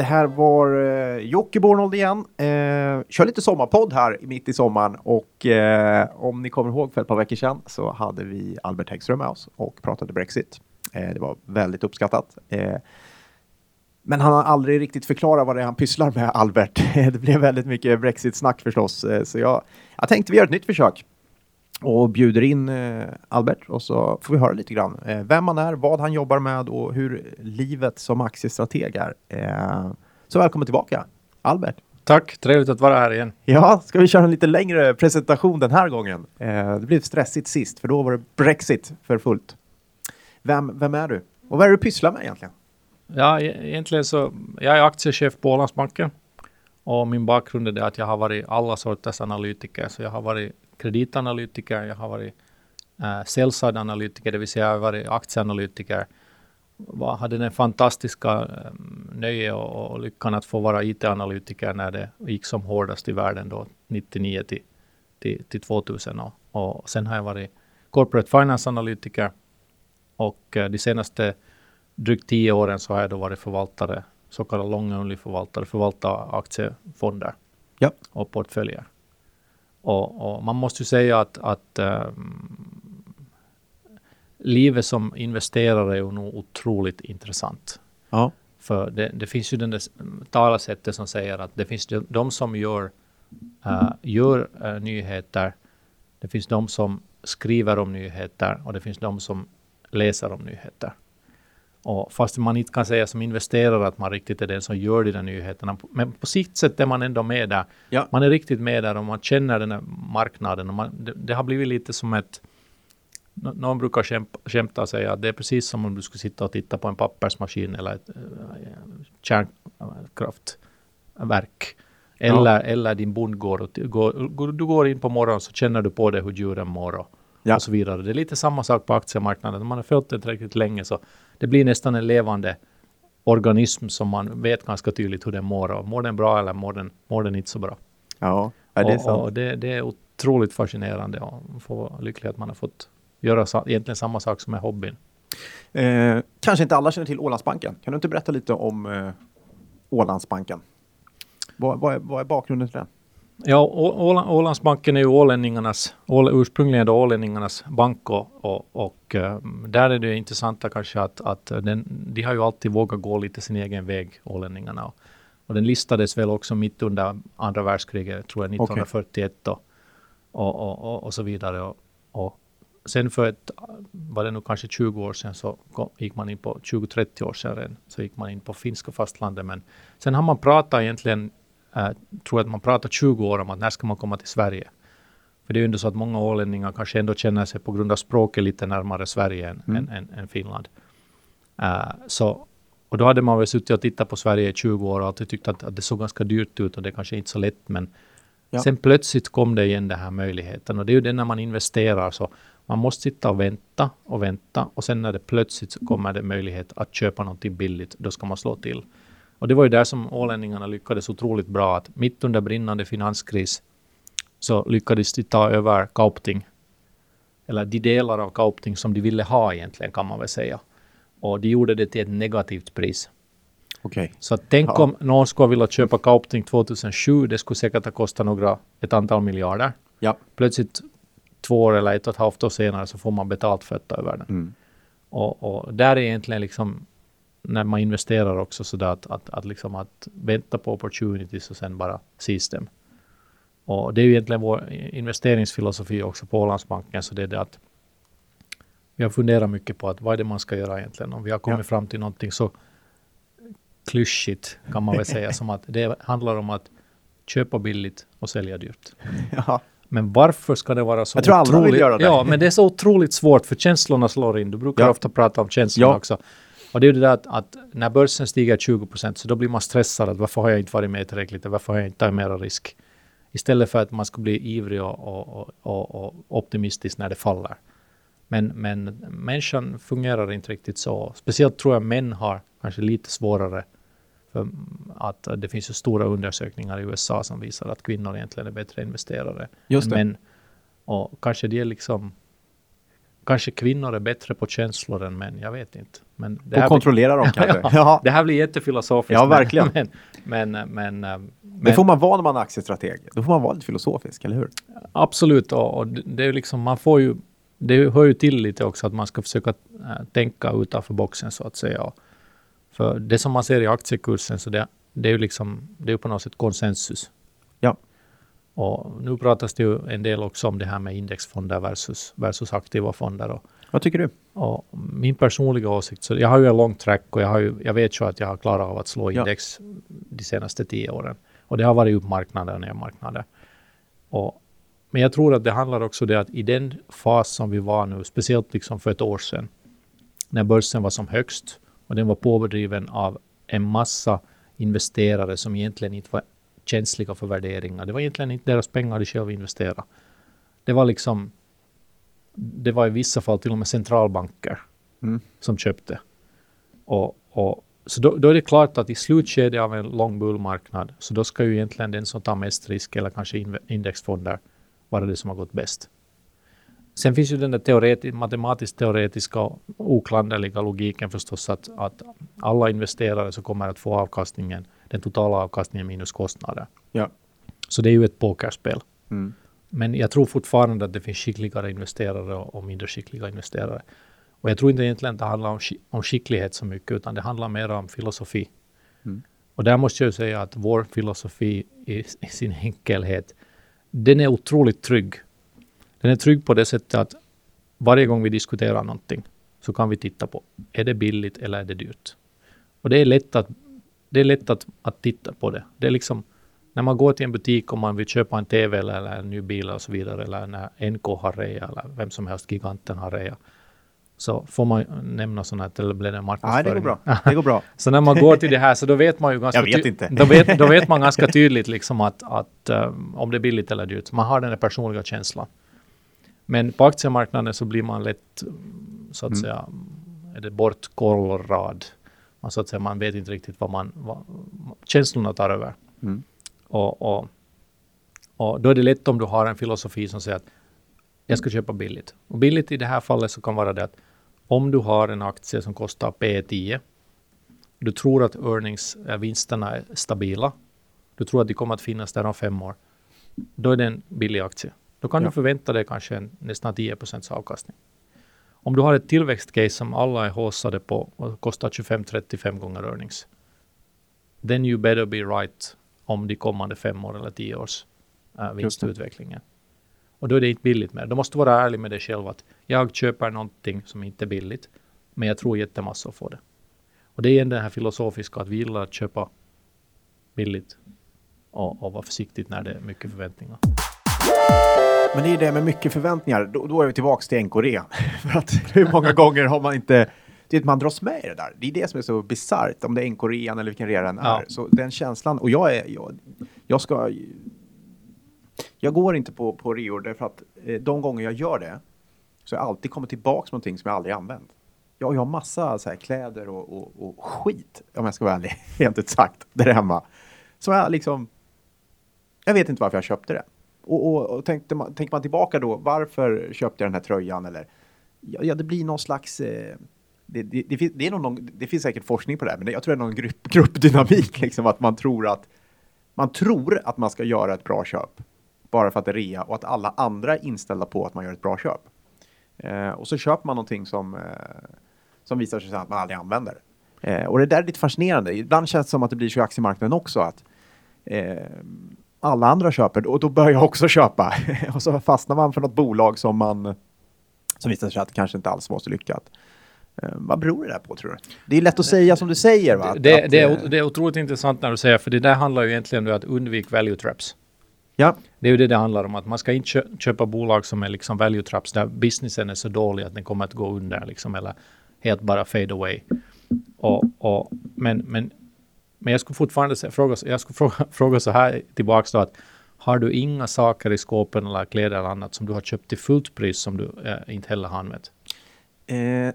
Det här var eh, Jocke Bornold igen. Eh, kör lite sommarpodd här mitt i sommaren och eh, om ni kommer ihåg för ett par veckor sedan så hade vi Albert Häggström med oss och pratade Brexit. Eh, det var väldigt uppskattat. Eh, men han har aldrig riktigt förklarat vad det är han pysslar med, Albert. det blev väldigt mycket Brexit-snack förstås, eh, så jag, jag tänkte vi gör ett nytt försök och bjuder in eh, Albert och så får vi höra lite grann eh, vem han är, vad han jobbar med och hur livet som aktiestrateg är. Eh, så välkommen tillbaka, Albert. Tack, trevligt att vara här igen. Ja, ska vi köra en lite längre presentation den här gången? Eh, det blev stressigt sist, för då var det Brexit för fullt. Vem, vem är du? Och vad är du pysslar med egentligen? Ja, e- egentligen så, jag är aktiechef på Ålandsbanken. Och min bakgrund är det att jag har varit alla sorters analytiker. Så jag har varit kreditanalytiker, jag har varit äh, sell-side-analytiker, det vill säga jag har varit aktieanalytiker. Jag hade den fantastiska äh, nöje och, och lyckan att få vara IT-analytiker när det gick som hårdast i världen då, 99 till, till, till 2000. Och, och sen har jag varit corporate finance-analytiker och äh, de senaste drygt tio åren så har jag då varit förvaltare, så kallad long-only förvaltare, förvalta aktiefonder ja. och portföljer. Och, och, man måste ju säga att, att um, livet som investerare är ju nog otroligt intressant. Ja. För det, det, finns ju den där talesättet som säger att det finns de, de som gör, uh, gör uh, nyheter, det finns de som skriver om nyheter och det finns de som läser om nyheter. Och fast man inte kan säga som investerare att man riktigt är den som gör de där nyheterna. Men på sitt sätt är man ändå med där. Ja. Man är riktigt med där och man känner den här marknaden. Och man, det, det har blivit lite som ett... Någon brukar skämta, skämta och säga att det är precis som om du skulle sitta och titta på en pappersmaskin eller ett uh, kärnkraftverk. Eller, ja. eller din bondgård. Och går, du går in på morgonen så känner du på det hur djuren mår. Och, ja. och så vidare. Det är lite samma sak på aktiemarknaden. Om man har följt det tillräckligt länge så det blir nästan en levande organism som man vet ganska tydligt hur den mår. Och mår den bra eller mår den, mår den inte så bra? Ja, är det och, sant? Och det, det, är otroligt fascinerande och får vara lycklig att man har fått göra sa, egentligen samma sak som är hobbyn. Eh, kanske inte alla känner till Ålandsbanken. Kan du inte berätta lite om eh, Ålandsbanken? Vad, vad, är, vad är bakgrunden till den? Ja, Ålandsbanken är ju ålänningarnas, ursprungligen då ålänningarnas bank och, och, och där är det intressanta kanske att, att den, de har ju alltid vågat gå lite sin egen väg, ålänningarna. Och, den listades väl också mitt under andra världskriget, tror jag, 1941 okay. och, och, och, och, så vidare. Och, sen för ett, var det nog kanske 20 år sedan, så gick man in på 20-30 år sedan, så gick man in på finska fastlandet. Men sen har man pratat egentligen äh, tror att man pratar 20 år om att när ska man komma till Sverige? För det är ju ändå så att många ålänningar kanske ändå känner sig på grund av språket lite närmare Sverige än, mm. än, än, än Finland. Uh, så, och då hade man väl suttit och tittat på Sverige i 20 år och alltid tyckt att, att det såg ganska dyrt ut och det kanske inte så lätt men ja. sen plötsligt kom det igen den här möjligheten och det är ju det när man investerar så man måste sitta och vänta och vänta och sen när det plötsligt kommer det möjlighet att köpa någonting billigt, då ska man slå till. Och det var ju där som ålänningarna lyckades otroligt bra. att Mitt under brinnande finanskris så lyckades de ta över Kaupting. Eller de delar av Kaupting som de ville ha egentligen kan man väl säga. Och de gjorde det till ett negativt pris. Okay. Så tänk ja. om någon skulle vilja köpa Kaupting 2007. Det skulle säkert ha kostat några, ett antal miljarder. Ja. Plötsligt två år eller ett och ett halvt år senare så får man betalt för att ta över den. Mm. Och, och, där är egentligen liksom när man investerar också så att, att, att, liksom att vänta på opportunities och sen bara seize dem. Och det är ju egentligen vår investeringsfilosofi också på Ålandsbanken, så det är det att vi har funderat mycket på att vad är det man ska göra egentligen. Om vi har kommit ja. fram till någonting så klyschigt kan man väl säga som att det handlar om att köpa billigt och sälja dyrt. Ja. Men varför ska det vara så Jag tror alla vill göra det. Ja, men det är så otroligt svårt för känslorna slår in. Du brukar ja. ofta prata om känslorna ja. också. Och det är ju det där att, att, när börsen stiger 20 procent så då blir man stressad. Att varför har jag inte varit med tillräckligt? Varför har jag inte tagit mera risk? Istället för att man ska bli ivrig och, och, och, och optimistisk när det faller. Men, men människan fungerar inte riktigt så. Speciellt tror jag män har kanske lite svårare. För att det finns ju stora undersökningar i USA som visar att kvinnor egentligen är bättre investerare Just än män. Och kanske det är liksom kanske kvinnor är bättre på känslor än män, jag vet inte. Men det Och kontrollera dem kanske. ja, Ja. Det här blir jättefilosofiskt. Ja, verkligen. Men, men, men, men, Det får man vara när man är aktiestrateg. Då får man vara lite filosofisk, eller hur? absolut. Och, och det är liksom, man får ju, det hör ju till lite också att man ska försöka äh, tänka utanför boxen så att säga. För det som man ser i aktiekursen, så det, det är ju liksom, det är ju på något sätt konsensus. Ja. Och nu pratas det ju en del också om det här med indexfonder versus, versus aktiva fonder. Och, Vad tycker du? och min personliga åsikt, så jag har ju en lång track och jag, har ju, jag vet ju att jag har klarat av att slå Ja. index de senaste tio åren. Och det har varit uppmarknader och nedmarknader. Och, men jag tror att det handlar också om det att i den fas som vi var nu, speciellt liksom för ett år sedan, när börsen var som högst och den var pådriven av en massa investerare som egentligen inte var känsliga för värderingar. Det var egentligen inte deras pengar de själva investerade. Det var liksom, det var i vissa fall till och med centralbanker Mm. som köpte. Och, och, så då, då är det klart att i slutskedet av en lång bullmarknad så då ska ju egentligen den som tar mest risk eller kanske indexfonder vara det som har gått bäst. Sen finns ju den där teoreti- matematiskt teoretiska oklanderliga logiken förstås att, att alla investerare så kommer att få avkastningen, den totala avkastningen minus kostnader. Ja. Så det är ju ett pokerspel. Mm. Men jag tror fortfarande att det finns skickligare investerare och, mindre skickliga investerare. Och jag tror inte egentligen att det handlar om, om skicklighet så mycket, utan det handlar mer om filosofi. Mm. Och där måste jag säga att vår filosofi i, i sin enkelhet, den är otroligt trygg. Den är trygg på det sättet att varje gång vi diskuterar någonting så kan vi titta på, är det billigt eller är det dyrt? Och det är lätt att, det är lätt att, att titta på det. Det är liksom, när man går till en butik och man vill köpa en TV eller, eller en ny bil och så vidare, eller när NK har rea eller vem som helst, giganten har rea, så får man nämna sådana här, eller blir det Nej, marknadsföring? det går bra. Det går bra. Så när man går till det här så då vet man ju ganska Jag vet inte. Då vet, då vet man ganska tydligt liksom att, att um, om det är billigt eller dyrt. Man har den där personliga känslan. Men på aktiemarknaden så blir man lätt så att Mm. säga är det bortkollrad. Man, så att säga, man vet inte riktigt vad man, vad, känslorna tar över. Mm. Och, och, och då är det lätt om du har en filosofi som säger att jag ska köpa billigt. Och billigt i det här fallet så kan vara det att om du har en aktie som kostar P 10, du tror att earnings, äh, vinsterna är stabila, du tror att de kommer att finnas där om fem år, då är det en billig aktie. Då kan Ja. du förvänta dig kanske en, nästan 10 procents avkastning. Om du har ett tillväxtcase som alla är håsade på och kostar 25-35 gånger earnings, then you better be right om de kommande fem år eller tio års äh, vinstutvecklingen. Och då är det inte billigt mer. Du måste vara ärlig med dig själv att jag köper någonting som inte är billigt, men jag tror jättemassor på det. Och det är det här filosofiska att vi gillar att köpa billigt och, och vara försiktigt när det är mycket förväntningar. Men det är det med mycket förväntningar. Då, då är vi tillbaka till NKRE. För att hur många gånger har man inte... Det är att man dras med i det där. Det är det som är så bisarrt, om det är NK-rean eller vilken rea den är. Ja. Så den känslan, och jag är... Jag, jag ska... Jag går inte på, på reor därför att eh, de gånger jag gör det så har jag alltid kommit tillbaka med någonting som jag aldrig använt. Jag, jag har massa så här, kläder och, och, och skit, om jag ska vara ärlig, rent ut sagt, där hemma. Som jag liksom... Jag vet inte varför jag köpte det. Och, och, och tänkte man, tänker man tillbaka då, varför köpte jag den här tröjan? Eller, ja, ja det blir någon slags... Eh, det, det, det, det, är någon, det finns säkert forskning på det här, men jag tror det är någon grupp, gruppdynamik, liksom, att man tror att man tror att man ska göra ett bra köp bara för att det är rea och att alla andra är inställda på att man gör ett bra köp. Eh, och så köper man någonting som, eh, som visar sig att man aldrig använder. Eh, och det där är lite fascinerande. Ibland känns det som att det blir så i aktiemarknaden också. att eh, alla andra köper och då börjar jag också köpa. och så fastnar man för något bolag som man som visar sig att det kanske inte alls var så lyckat. Eh, vad beror det där på tror du? Det är lätt att säga som du säger va? Att- Det, att, det, eh, är, det är otroligt intressant när du säger, för det där handlar ju egentligen om att undvika value traps. Ja, Det är ju det det handlar om, att man ska inte kö köpa bolag som är liksom value traps, där businessen är så dålig att den kommer att gå under, liksom, eller helt bara fade away. Och, och, men, men, men jag skulle fortfarande fråga, jag skulle fråga, fråga så här tillbaks då, att har du inga saker i skåpen eller kläder eller annat som du har köpt till fullt pris som du eh, inte heller har använt? Eh,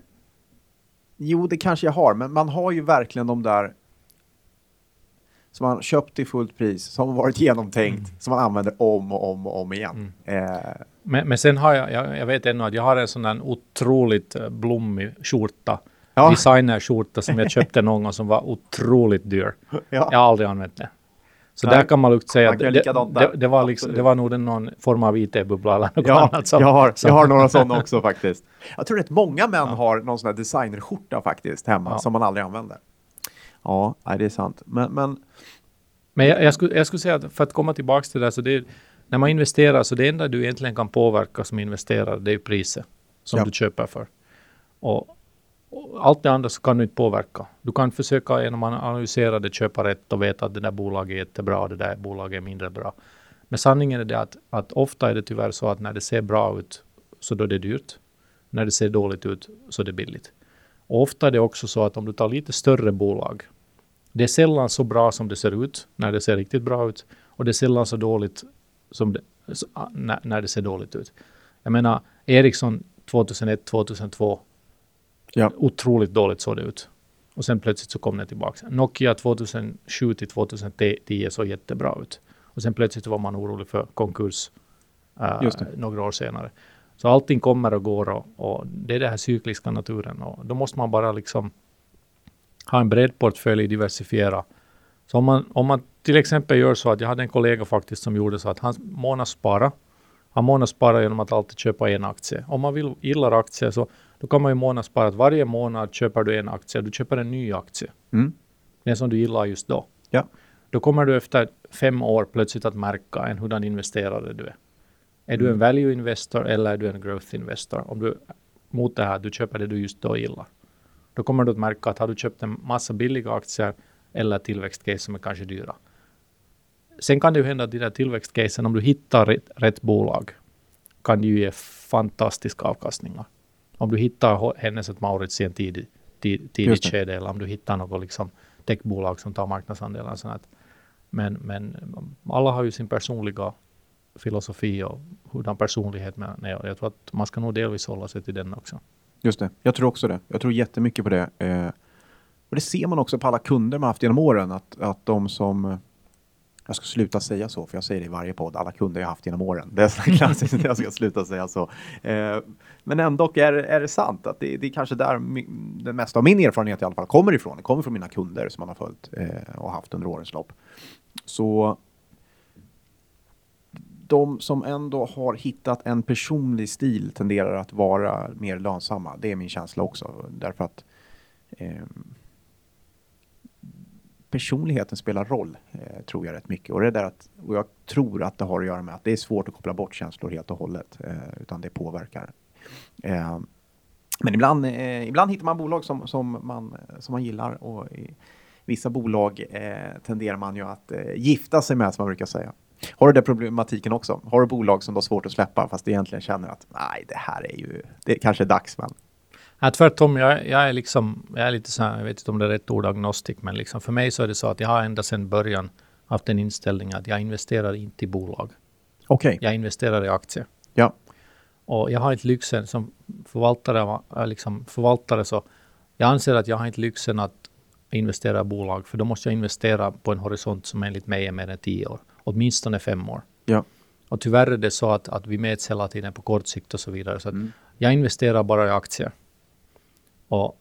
jo, det kanske jag har, men man har ju verkligen de där som man köpt till fullt pris, som varit genomtänkt, Mm. som man använder om och om och om igen. Eh, Men, men sen har jag, jag, jag vet ännu att jag har en sån där otroligt eh, blommig skjorta. Ja. Designerskjorta som jag köpte någon gång som var otroligt dyr. ja. Jag har aldrig använt det. Så Nej. där kan man lugnt säga Man att det, det, där. det, var liksom, det var nog den någon form av IT-bubbla eller något Ja, annat. Som, jag, har, som- jag har några sådana också faktiskt. Jag tror att många män har någon sån här designerskjorta faktiskt hemma Ja. som man aldrig använder. Ja, det är sant. Men, men Men jag, jag, skulle, jag skulle säga att för att komma tillbaka till det, så det är, när man investerar så det enda du egentligen kan påverka som investerare, det är priset som Ja. du köper för. Och allt det andra så kan du inte påverka. Du kan försöka genom att analysera det, köpa rätt och veta att det där bolaget är jättebra och det där bolaget är mindre bra. Men sanningen är det att, att ofta är det tyvärr så att när det ser bra ut så då är det dyrt. När det ser dåligt ut så är det billigt. Och ofta är det också så att om du tar lite större bolag det är sällan så bra som det ser ut när det ser riktigt bra ut. Och det är sällan så dåligt som det, så, när, när det ser dåligt ut. Jag menar, Ericsson 2001, 2002, Ja. otroligt dåligt såg det ut. Och sen plötsligt så kom det tillbaka. Nokia 2007 till 2010 såg jättebra ut. Och sen plötsligt var man orolig för konkurs det. några år senare. Så allting kommer och går och, och det är den här cykliska naturen. Och då måste man bara liksom ha en bred portfölj, diversifiera. Så om man, om man till exempel gör så att jag hade en kollega faktiskt som gjorde så att han månadsspara. Han månadssparar genom att alltid köpa en aktie. Om man vill, gillar aktier så då kan man ju månadsspara att varje månad köper du en aktie. Du köper en ny aktie. Mm. Den som du gillar just då. Ja. Då kommer du efter fem år plötsligt att märka en hurdan investerare du är. Är du en Mm. value investor eller är du en growth investor? Om du mot det här, du köper det du just då gillar. Då kommer du att märka att har du köpt en massa billiga aktier eller tillväxtcase som är kanske dyra. Sen kan det ju hända att de där tillväxtcasen, om du hittar rätt, rätt bolag, kan det ju ge fantastiska avkastningar. Om du hittar Hennes Mauritz i en tidig, tid, tidigt skede eller om du hittar något liksom techbolag som tar marknadsandelar. Sånt. Men, men alla har ju sin personliga filosofi och hurdan personlighet man är. Jag tror att man ska nog delvis hålla sig till den också. Just det, jag tror också det. Jag tror jättemycket på det. Eh, och det ser man också på alla kunder man haft genom åren, att, att de som... eh, Jag ska sluta säga så, för jag säger det i varje podd. Alla kunder jag haft genom åren. Det är så klassiskt att jag ska sluta säga så. Eh, men ändå är, är det sant att det, det är kanske där den mesta av min erfarenhet i alla fall kommer ifrån. Det kommer från mina kunder som man har följt eh, och haft under årens lopp. Så de som ändå har hittat en personlig stil tenderar att vara mer lönsamma. Det är min känsla också. Därför att ehm, personligheten spelar roll, eh, tror jag rätt mycket. Och, det där att, och jag tror att det har att göra med att det är svårt att koppla bort känslor helt och hållet, eh, utan det påverkar. Eh, men ibland, eh, ibland hittar man bolag som, som, man, som man gillar och i vissa bolag eh, tenderar man ju att eh, gifta sig med, som man brukar säga. Har du den problematiken också? Har du bolag som du har svårt att släppa fast du egentligen känner att nej, det här är ju, det kanske är dags, men Ja, tvärtom, jag, jag är liksom, jag är lite så här, jag vet inte om det är rätt ord, agnostik, men liksom för mig så är det så att jag har ända sedan början haft en inställning att jag investerar inte i bolag. okej. Jag investerar i aktier. Ja. Och jag har inte lyxen som förvaltare, äh, liksom förvaltare så jag anser att jag har inte lyxen att investera i bolag, för då måste jag investera på en horisont som enligt mig är mer än tio år, åtminstone fem år. Ja. Och tyvärr är det så att, att vi mäts hela tiden på kort sikt och så vidare. Så Mm. jag investerar bara i aktier. Och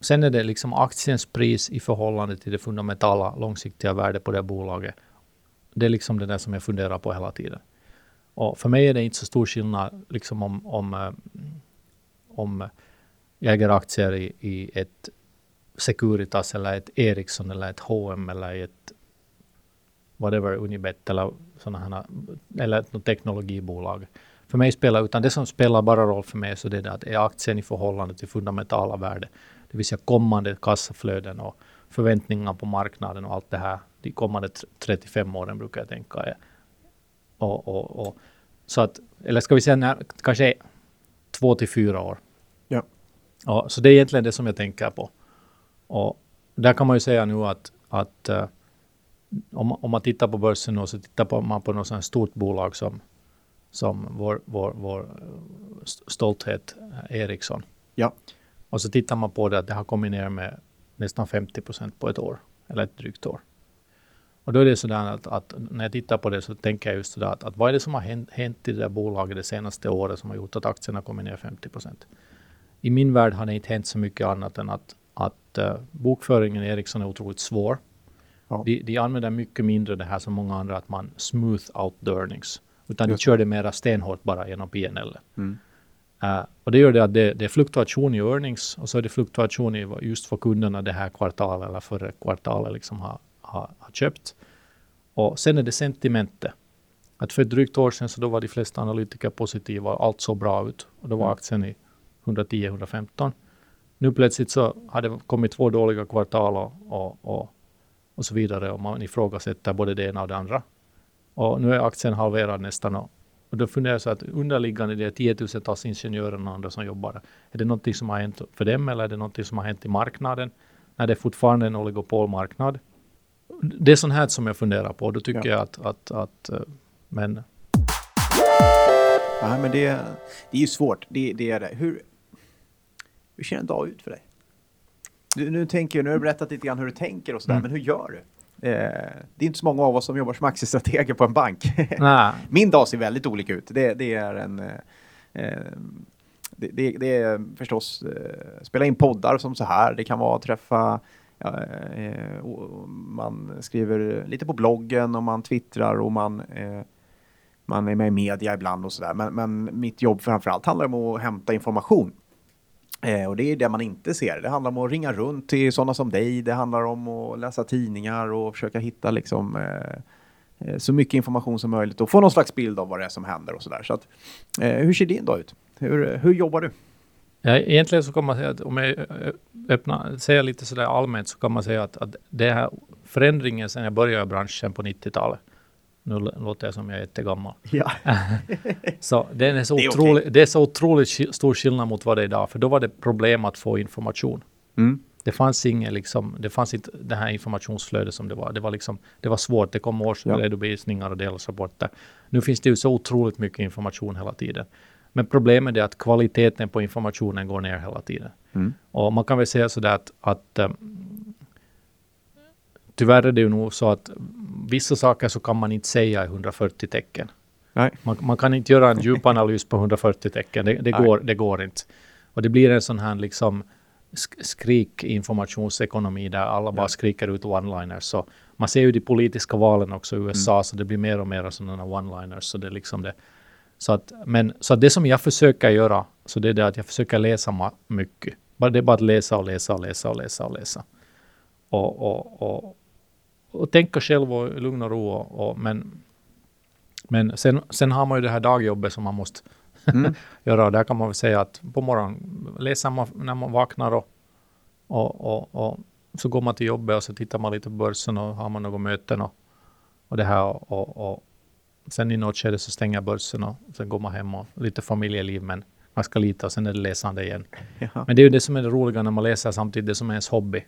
sen är det liksom aktiens pris i förhållande till det fundamentala långsiktiga värdet på det bolaget. Det är liksom det där som jag funderar på hela tiden. Och för mig är det inte så stor skillnad liksom om, om, eh, om jag äger aktier i, i ett Securitas eller ett Ericsson eller ett H&M eller i ett whatever, Unibet eller sådana här, eller ett teknologibolag. För mig spelar, utan det som spelar bara roll för mig så det är det att är aktien i förhållande till fundamentala värde, det vill säga kommande kassaflöden och förväntningar på marknaden och allt det här, de kommande tr- 35 åren brukar jag tänka. Och, och, och, så att, eller ska vi säga när, kanske två till fyra år. Ja. Ja, så det är egentligen det som jag tänker på. Och där kan man ju säga nu att, att eh, om, om man tittar på börsen och så tittar man på något sånt stort bolag som, som vår, vår, vår st- stolthet eh, Ericsson. Ja. Och så tittar man på det att det har kommit ner med nästan 50 procent på ett år, eller ett drygt år. Och då är det sådär att, att, när jag tittar på det så tänker jag just sådär att, att vad är det som har hänt, hänt i det där bolaget det senaste året som har gjort att aktierna kommit ner 50 procent? I min värld har det inte hänt så mycket annat än att, att uh, bokföringen i Ericsson är otroligt svår. Ja. De, de använder mycket mindre det här som många andra, att man smooth out earnings. Utan Just. de kör det mera stenhårt bara genom PNL. Mm. Uh, och det gör det att det, det, är fluktuation i earnings och så är det fluktuation i just för kunderna det här kvartalet eller förra kvartalet liksom har, har, har köpt. Och sen är det sentimentet. Att för ett drygt år sedan så då var de flesta analytiker positiva och allt såg bra ut. Och då var mm. aktien i 110-115. Nu plötsligt så har det kommit två dåliga kvartal och, och, och, och så vidare och man ifrågasätter både det ena och det andra. Och nu är aktien halverad nästan och, då funderar jag så att underliggande det är tiotusentals ingenjörer och andra som jobbar. Är det någonting som har hänt för dem eller är det någonting som har hänt i marknaden? När det är fortfarande en oligopolmarknad. Det är sånt här som jag funderar på. Då tycker ja. jag att, att, att eh, men... Ja, men det, det är ju svårt. Det, det är det. Hur, hur ser en dag ut för dig? Du, nu, tänker, nu har du berättat lite grann hur du tänker och sådär, mm. men hur gör du? Eh, det är inte så många av oss som jobbar som aktiestrateger på en bank. Min dag ser väldigt olika ut. Det, det är en... Eh, eh det, det, det, är förstås spela in poddar som så här. Det kan vara att träffa Ja, eh, man skriver lite på bloggen och man twittrar och man, eh, man är med i media ibland och sådär. Men, men mitt jobb framförallt handlar om att hämta information. Eh, och det är det man inte ser. Det handlar om att ringa runt till sådana som dig. Det handlar om att läsa tidningar och försöka hitta liksom, eh, eh, så mycket information som möjligt och få någon slags bild av vad det är som händer och sådär. Så att, eh, hur ser din dag ut? Hur, hur jobbar du? Ja, egentligen så kan man säga att om jag eh, öppnar, säger lite sådär allmänt så kan man säga att, att det här förändringen sedan jag började i branschen på 90-talet nu låter jag som jag är jättegammal. Ja. så det är, så det, är otroligt, okay. det är så otroligt stor skillnad mot vad det är idag. För då var det problem att få information. Mm. Det fanns inget liksom, det fanns inte det här informationsflödet som det var. Det var liksom, det var svårt. Det kom årsredovisningar ja. och delrapporter. Nu finns det ju så otroligt mycket information hela tiden. Men problemet är att kvaliteten på informationen går ner hela tiden. Mm. Och man kan väl säga sådär att, att um, tyvärr är det ju nog så att vissa saker så kan man inte säga i 140 tecken. Nej. Man, man kan inte göra en djupanalys på 140 tecken. Det, det går, det går inte. Och det blir en sån här liksom skrik informationsekonomi där alla bara skriker ut one-liners. Så man ser ju de politiska valen också i USA, mm. så det blir mer och mer sådana one-liners. Så det liksom det. Så att, men så att det som jag försöker göra, så det är det att jag försöker läsa mycket. Bara, det är bara att läsa och läsa och läsa och läsa och läsa. Och, och, och, och tänka själv och lugn och ro. Och, och, men men sen, sen har man ju det här dagjobbet som man måste mm. göra. Och där kan man väl säga att på morgonen läser man när man vaknar och, och, och, så går man till jobbet och så tittar man lite på börsen och har man några möten och, och det här. Och, och, sen i något skede så stänger börsen och sen går man hem och lite familjeliv men ganska lite och sen är det läsande igen. Ja. Men det är ju det som är det roliga när man läser samtidigt, det som är ens hobby.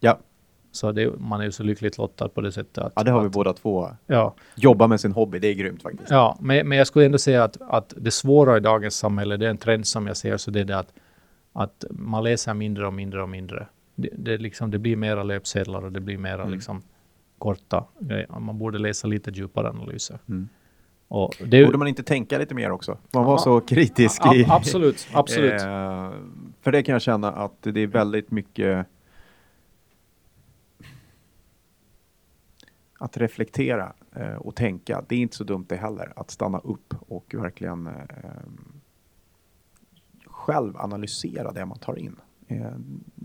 Ja. Så det, man är ju så lyckligt lottad på det sättet. Att, ja, det har vi att, båda två. Ja. Jobba med sin hobby, det är grymt faktiskt. Ja, men, men jag skulle ändå säga att, att det svåra i dagens samhälle, det är en trend som jag ser, så det är det att, att man läser mindre och mindre och mindre. Det, det, liksom, det blir mera löpsedlar och det blir mera mm. liksom, korta grejer. Man borde läsa lite djupare analyser. Mm. Och det, borde man inte tänka lite mer också? Man var ja, så kritisk. I, absolut, absolut. eh, för det kan jag känna att det är väldigt mycket att reflektera eh, och tänka. Det är inte så dumt det heller, att stanna upp och verkligen eh, själv analysera det man tar in. Eh,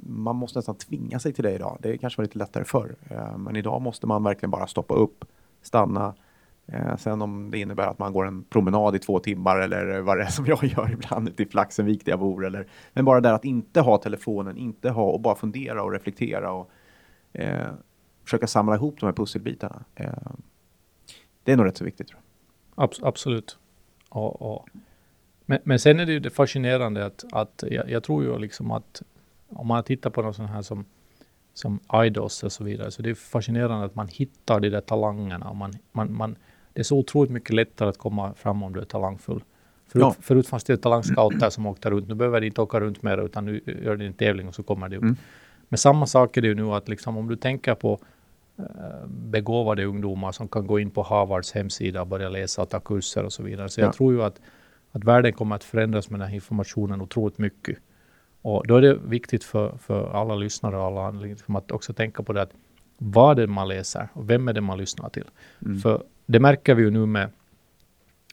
man måste nästan tvinga sig till det idag. Det kanske var lite lättare förr, eh, men idag måste man verkligen bara stoppa upp, stanna. Eh, sen om det innebär att man går en promenad i två timmar eller vad det är som jag gör ibland ute i Flaxenvik där jag bor. Eller, men bara där att inte ha telefonen, inte ha och bara fundera och reflektera och eh, försöka samla ihop de här pusselbitarna. Eh, det är nog rätt så viktigt. Tror jag. Abs absolut. Och, och. Men, men sen är det ju det fascinerande att, att jag, jag, tror ju liksom att om man tittar på något sånt här som, som idols och så vidare, så det är fascinerande att man hittar de där talangerna. Man, man, man, det är så otroligt mycket lättare att komma fram om du är talangfull. Förut, ja. förut fanns det talangscouter som åkte runt. Nu behöver de inte åka runt mer, utan nu gör de en tävling och så kommer det upp. Mm. Men samma sak är det ju nu att liksom, om du tänker på begåvade ungdomar som kan gå in på Harvards hemsida och börja läsa och ta kurser och så vidare. Så Ja. jag tror ju att, att världen kommer att förändras med den här informationen otroligt mycket. Och då är det viktigt för, för alla lyssnare och alla liksom att också tänka på det att vad det är man läser och vem är det man lyssnar till. Mm. För det märker vi ju nu med,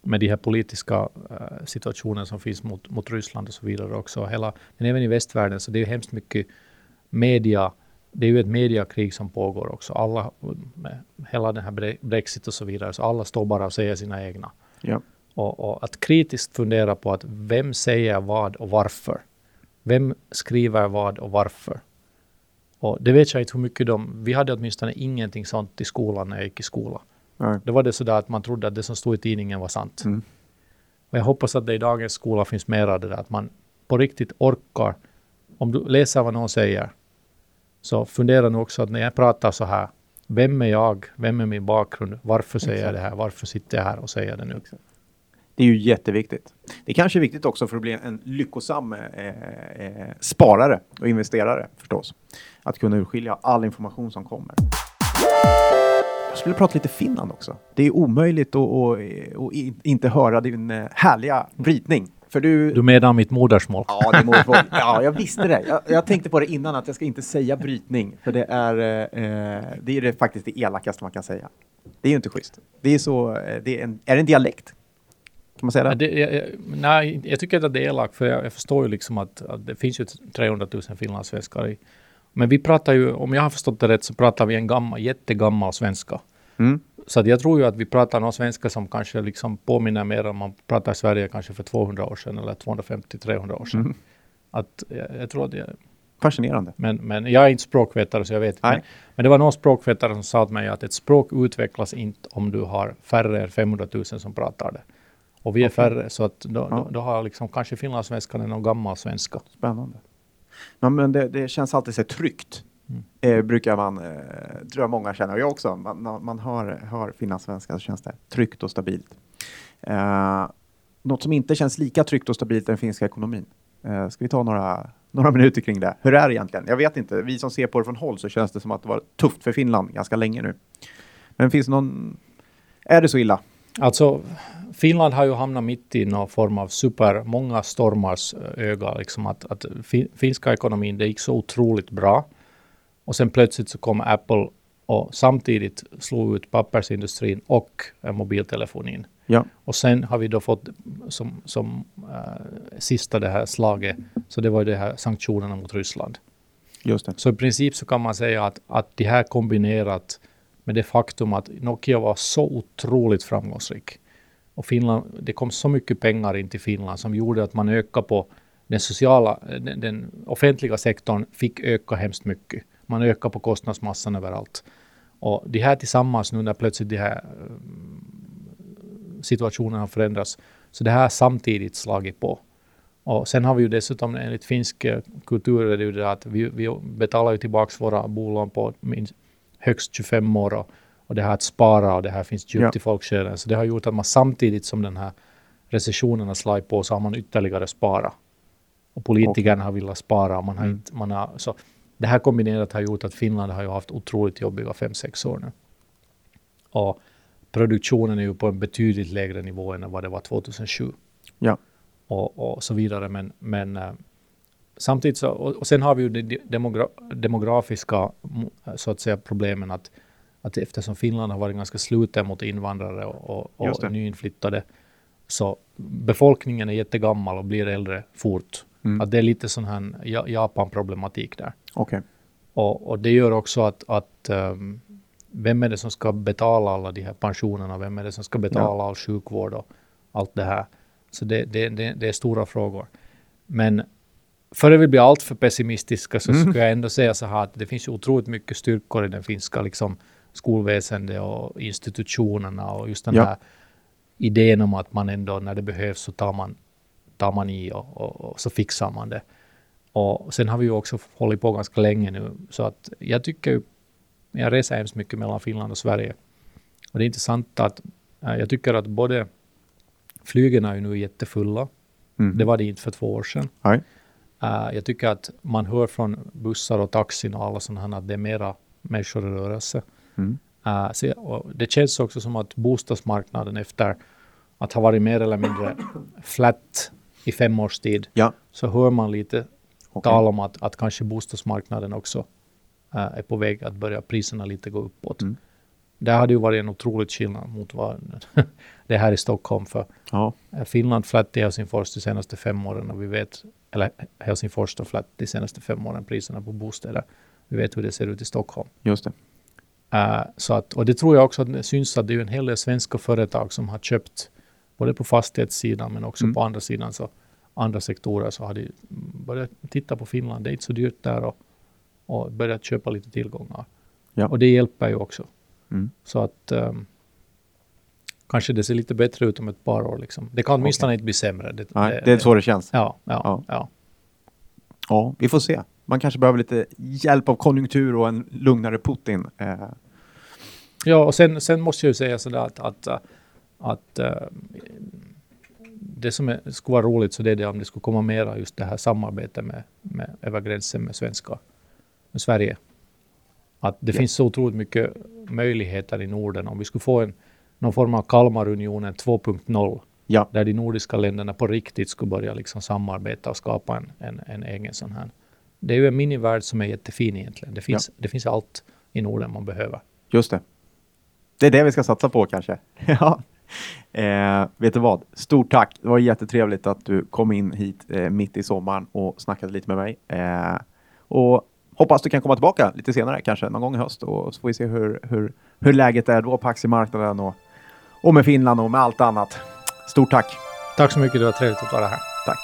med de här politiska uh, situationen som finns mot, mot Ryssland och så vidare också. Hela, men även i västvärlden så det är ju hemskt mycket media. Det är ju ett mediakrig som pågår också. Alla, med hela den här bre- Brexit och så vidare, så alla står bara och säger sina egna. Ja. Och, och att kritiskt fundera på att vem säger vad och varför. Vem skriver vad och varför. Och det vet jag inte hur mycket de... Vi hade åtminstone ingenting sånt i skolan när jag gick i skolan. Nej. Det var det sådär att man trodde att det som stod i tidningen var sant. Mm. Och jag hoppas att det i dagens skola finns mer av det där, att man på riktigt orkar. Om du läser vad någon säger, så fundera nu också att när jag pratar så här, vem är jag? Vem är min bakgrund? Varför säger jag Exakt. det här? Varför sitter jag här och säger det nu? Det är ju jätteviktigt. Det är kanske är viktigt också för att bli en lyckosam eh, eh, sparare och investerare förstås. Att kunna urskilja all information som kommer. Jag skulle prata lite Finland också. Det är omöjligt att, att, att in- inte höra din eh, härliga brytning. För du... Du menar mitt modersmål? Ja, det är målfråga. Ja, jag visste det. Jag, jag tänkte på det innan att jag ska inte säga brytning. För det är, eh, det är det faktiskt det elakaste man kan säga. Det är ju inte schysst. Det är så, eh, det är, en, är det en dialekt? Kan man säga det? Ja, det, jag, nej, jag tycker inte att det är elakt, för jag, jag förstår ju liksom att, att det finns ju 300 000 finlandssvenskar i. Men vi pratar ju, om jag har förstått det rätt, så pratar vi en gammal, jättegammal svenska. Mm. Så jag tror ju att vi pratar någon svenska som kanske liksom påminner mer om man pratar i Sverige kanske för 200 år sedan eller 250-300 år sedan. Mm. Att jag, jag tror att det, Fascinerande. men, men jag är inte språkvetare så jag vet inte. Men, men det var någon språkvetare som sa till mig att ett språk utvecklas inte om du har färre än 500 000 som pratar det. Och vi är Okej. färre så att då, Ja. då, då har liksom kanske finlandssvenskan är någon gammal svenska. Spännande. Ja, men det, det känns alltid så tryggt. Mm. Eh, brukar man, eh, tror jag många känner, och jag också. Man, man, hör, hör finlandssvenska så känns det tryggt och stabilt. Eh, något som inte känns lika tryggt och stabilt är den finska ekonomin. Eh, ska vi ta några, några minuter kring det? Hur är det egentligen? Jag vet inte. Vi som ser på det från håll så känns det som att det var tufft för Finland ganska länge nu. Men finns det någon... Är det så illa? Alltså, Finland har ju hamnat mitt i någon form av super, många stormars eh, öga. Liksom att, att fin, finska ekonomin, det gick så otroligt bra. Och sen plötsligt så kom Apple och samtidigt slog ut pappersindustrin och eh, mobiltelefonin. Ja. Och sen har vi då fått som, som eh, sista det här slaget, så det var det här sanktionerna mot Ryssland. Just det. Så i princip så kan man säga att, att det här kombinerat med det faktum att Nokia var så otroligt framgångsrik. Och Finland, det kom så mycket pengar in till Finland som gjorde att man ökade på den sociala, den, den offentliga sektorn fick öka hemskt mycket. Man ökade på kostnadsmassan överallt. Och det här tillsammans nu när plötsligt de här eh, situationen har förändrats. Så det här har samtidigt slagit på. Och sen har vi ju dessutom enligt finsk eh, kultur är det ju det att vi, vi betalar ju tillbaka våra bolån på minst högst 25 år och, och det här att spara och det här finns djupt Ja. i folksjälen. Så det har gjort att man samtidigt som den här recessionen har slagit på så har man ytterligare spara. Och politikerna har velat spara. och Man har Mm. inte, man har, så det här kombinerat har gjort att Finland har ju haft otroligt jobbiga 5-6 år nu. Och produktionen är ju på en betydligt lägre nivå än vad det var 2007 Ja. och, och så vidare. Men, men eh, samtidigt så, och, och sen har vi ju de demogra demografiska mm, så att säga problemen att, att eftersom Finland har varit ganska sluten mot invandrare och, och, och nyinflyttade så befolkningen är jättegammal och blir äldre fort. Mm. Att det är lite sån här Ja- Japan-problematik där. Okej. Och, och det gör också att, att um, vem är det som ska betala alla de här pensionerna? Vem är det som ska betala all sjukvård och allt det här? Så det, det, det, det är stora frågor. Men före vi blir alltför pessimistiska så Mm. ska jag ändå säga så här att det finns otroligt mycket styrkor i den finska liksom, skolväsendet och institutionerna och just den Ja. här idén om att man ändå när det behövs så tar man, tar man i och, och, och så fixar man det. Och sen har vi ju också hållit på ganska länge nu, så att jag tycker ju, jag reser hemskt mycket mellan Finland och Sverige. Och det är intressant att äh, jag tycker att både flygen är ju nu jättefulla. Mm. Det var det inte för två år sedan. Nej. Äh, jag tycker att man hör från bussar och taxin och alla sådana här att det är mera människor i rörelse. Mm. Uh, så, det känns också som att bostadsmarknaden efter att ha varit mer eller mindre flat i fem års tid, Ja, så hör man lite okej. tal om att, att kanske bostadsmarknaden också uh, är på väg att börja priserna lite gå uppåt. Mm. Det hade ju varit en otrolig skillnad mot vad det är här i Stockholm. För Ja, är Finland flat i Helsingfors de senaste fem åren och vi vet, eller Helsingfors står flat de senaste fem åren, priserna på bostäder. Vi vet hur det ser ut i Stockholm. just det. Uh, så att, och det tror jag också att det syns att det är en hel del svenska företag som har köpt både på fastighetssidan men också Mm. på andra sidan så andra sektorer så har de börjat titta på Finland. Det är inte så dyrt där och, och börjat köpa lite tillgångar. Ja. Och det hjälper ju också. Mm. Så att um, kanske det ser lite bättre ut om ett par år. Liksom. Det kan åtminstone inte bli sämre. Det, Nej, det är så det känns. Ja, ja, Ja. ja. Ja, vi får se. Man kanske behöver lite hjälp av konjunktur och en lugnare Putin. Eh, Ja, och sen, sen måste jag ju säga sådär att, att, äh, att äh, det som är, skulle vara roligt så det är det om det skulle komma mera just det här samarbetet med, med över gränsen med svenska, med Sverige. Att det Ja. finns så otroligt mycket möjligheter i Norden om vi skulle få en, någon form av Kalmarunionen 2.0 ja, där de nordiska länderna på riktigt skulle börja liksom samarbeta och skapa en, en, en egen sån här. Det är ju en minivärld som är jättefin egentligen. Det finns, det finns allt i Norden man behöver. just det. Det är det vi ska satsa på kanske. ja. Eh, vet du vad? Stort tack. Det var jättetrevligt att du kom in hit eh, mitt i sommaren och snackade lite med mig. Eh, och hoppas du kan komma tillbaka lite senare, kanske någon gång i höst. Och så får vi se hur, hur, hur läget är då på aktiemarknaden och, och med Finland och med allt annat. Stort tack. Tack så mycket, det var trevligt att vara här. Tack.